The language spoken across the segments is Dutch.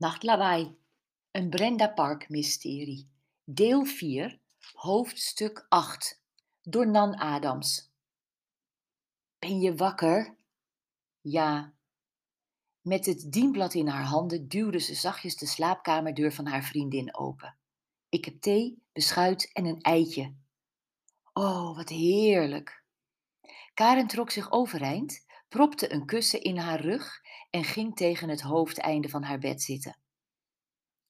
Nachtlawaai. Een Brenda Park mysterie. Deel 4, hoofdstuk 8. Door Nan Adams. Ben je wakker? Ja. Met het dienblad in haar handen duwde ze zachtjes de slaapkamerdeur van haar vriendin open. Ik heb thee, beschuit en een eitje. Oh, wat heerlijk. Karen trok zich overeind, propte een kussen in haar rug en ging tegen het hoofdeinde van haar bed zitten.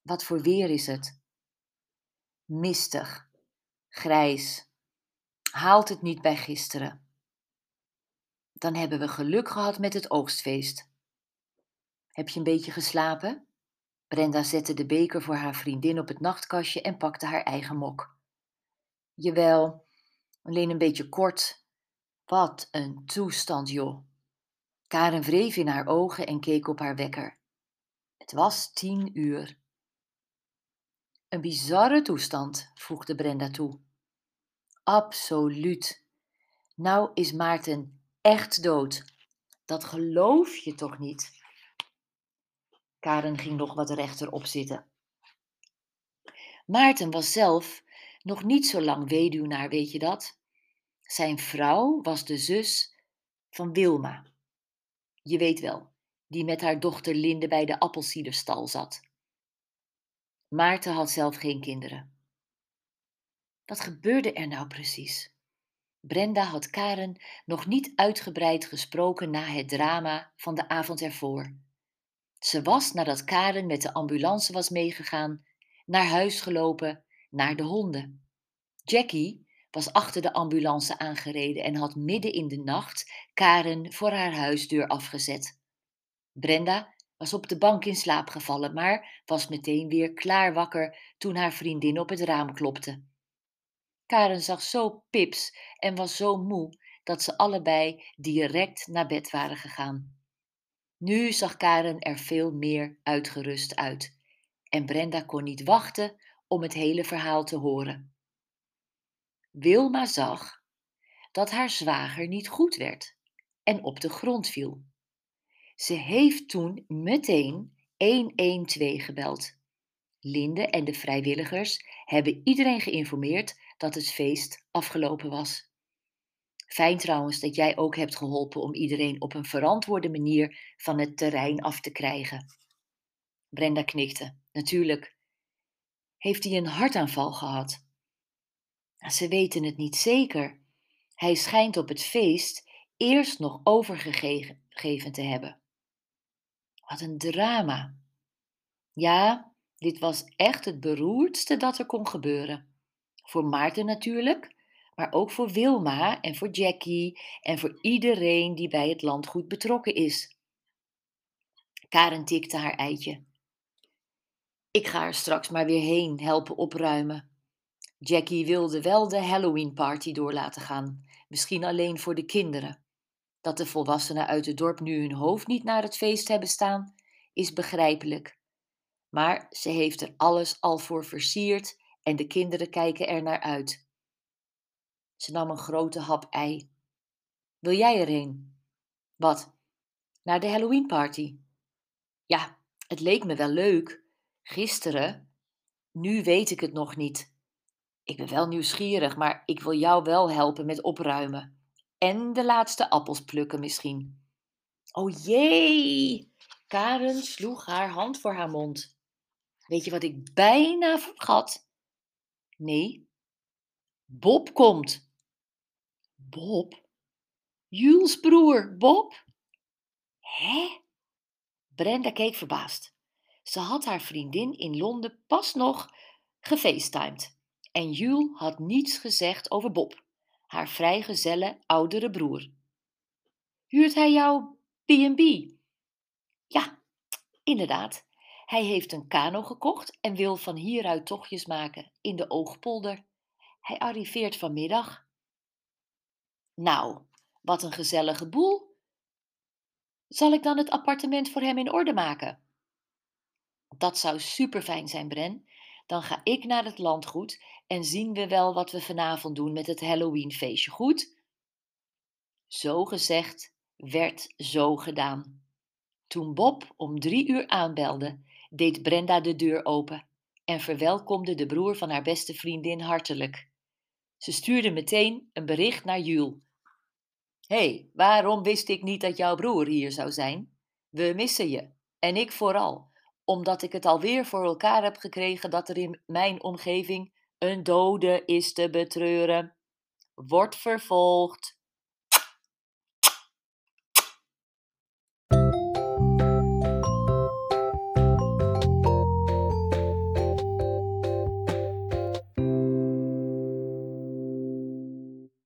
Wat voor weer is het? Mistig, grijs. Haalt het niet bij gisteren. Dan hebben we geluk gehad met het oogstfeest. Heb je een beetje geslapen? Brenda zette de beker voor haar vriendin op het nachtkastje en pakte haar eigen mok. Jawel, alleen een beetje kort. Wat een toestand, joh. Karen wreef in haar ogen en keek op haar wekker. Het was tien uur. Een bizarre toestand, voegde Brenda toe. Absoluut. Nou is Maarten echt dood. Dat geloof je toch niet? Karen ging nog wat rechter opzitten. Maarten was zelf nog niet zo lang weduwnaar, weet je dat? Zijn vrouw was de zus van Wilma. Je weet wel, die met haar dochter Linde bij de appelsiederstal zat. Maarten had zelf geen kinderen. Wat gebeurde er nou precies? Brenda had Karen nog niet uitgebreid gesproken na het drama van de avond ervoor. Ze was, nadat Karen met de ambulance was meegegaan, naar huis gelopen, naar de honden. Jackie was achter de ambulance aangereden en had midden in de nacht Karen voor haar huisdeur afgezet. Brenda was op de bank in slaap gevallen, maar was meteen weer klaar wakker toen haar vriendin op het raam klopte. Karen zag zo pips en was zo moe dat ze allebei direct naar bed waren gegaan. Nu zag Karen er veel meer uitgerust uit en Brenda kon niet wachten om het hele verhaal te horen. Wilma zag dat haar zwager niet goed werd en op de grond viel. Ze heeft toen meteen 112 gebeld. Linde en de vrijwilligers hebben iedereen geïnformeerd dat het feest afgelopen was. Fijn trouwens dat jij ook hebt geholpen om iedereen op een verantwoorde manier van het terrein af te krijgen. Brenda knikte. Natuurlijk. Heeft hij een hartaanval gehad? Ze weten het niet zeker. Hij schijnt op het feest eerst nog overgegeven te hebben. Wat een drama. Ja, dit was echt het beroerdste dat er kon gebeuren. Voor Maarten natuurlijk, maar ook voor Wilma en voor Jackie en voor iedereen die bij het landgoed betrokken is. Karen tikte haar eitje. Ik ga er straks maar weer heen helpen opruimen. Jackie wilde wel de Halloween party door laten gaan, misschien alleen voor de kinderen. Dat de volwassenen uit het dorp nu hun hoofd niet naar het feest hebben staan, is begrijpelijk. Maar ze heeft er alles al voor versierd en de kinderen kijken er naar uit. Ze nam een grote hap ei. Wil jij erheen? Wat? Naar de Halloween party? Ja, het leek me wel leuk. Gisteren? Nu weet ik het nog niet. Ik ben wel nieuwsgierig, maar ik wil jou wel helpen met opruimen. En de laatste appels plukken misschien. Oh jee! Karen sloeg haar hand voor haar mond. Weet je wat ik bijna vergat? Nee. Bob komt. Bob? Jules broer, Bob? Hè? Brenda keek verbaasd. Ze had haar vriendin in Londen pas nog gefacetimed. En Jules had niets gezegd over Bob, haar vrijgezelle oudere broer. Huurt hij jou B&B? Ja, inderdaad. Hij heeft een kano gekocht en wil van hieruit tochtjes maken in de Oogpolder. Hij arriveert vanmiddag. Nou, wat een gezellige boel. Zal ik dan het appartement voor hem in orde maken? Dat zou super fijn zijn, Bren. Dan ga ik naar het landgoed en zien we wel wat we vanavond doen met het Halloweenfeestje, goed? Zo gezegd werd zo gedaan. Toen Bob om drie uur aanbelde, deed Brenda de deur open en verwelkomde de broer van haar beste vriendin hartelijk. Ze stuurde meteen een bericht naar Jules. Hey, waarom wist ik niet dat jouw broer hier zou zijn? We missen je, en ik vooral, omdat ik het alweer voor elkaar heb gekregen dat er in mijn omgeving een dode is te betreuren. Wordt vervolgd.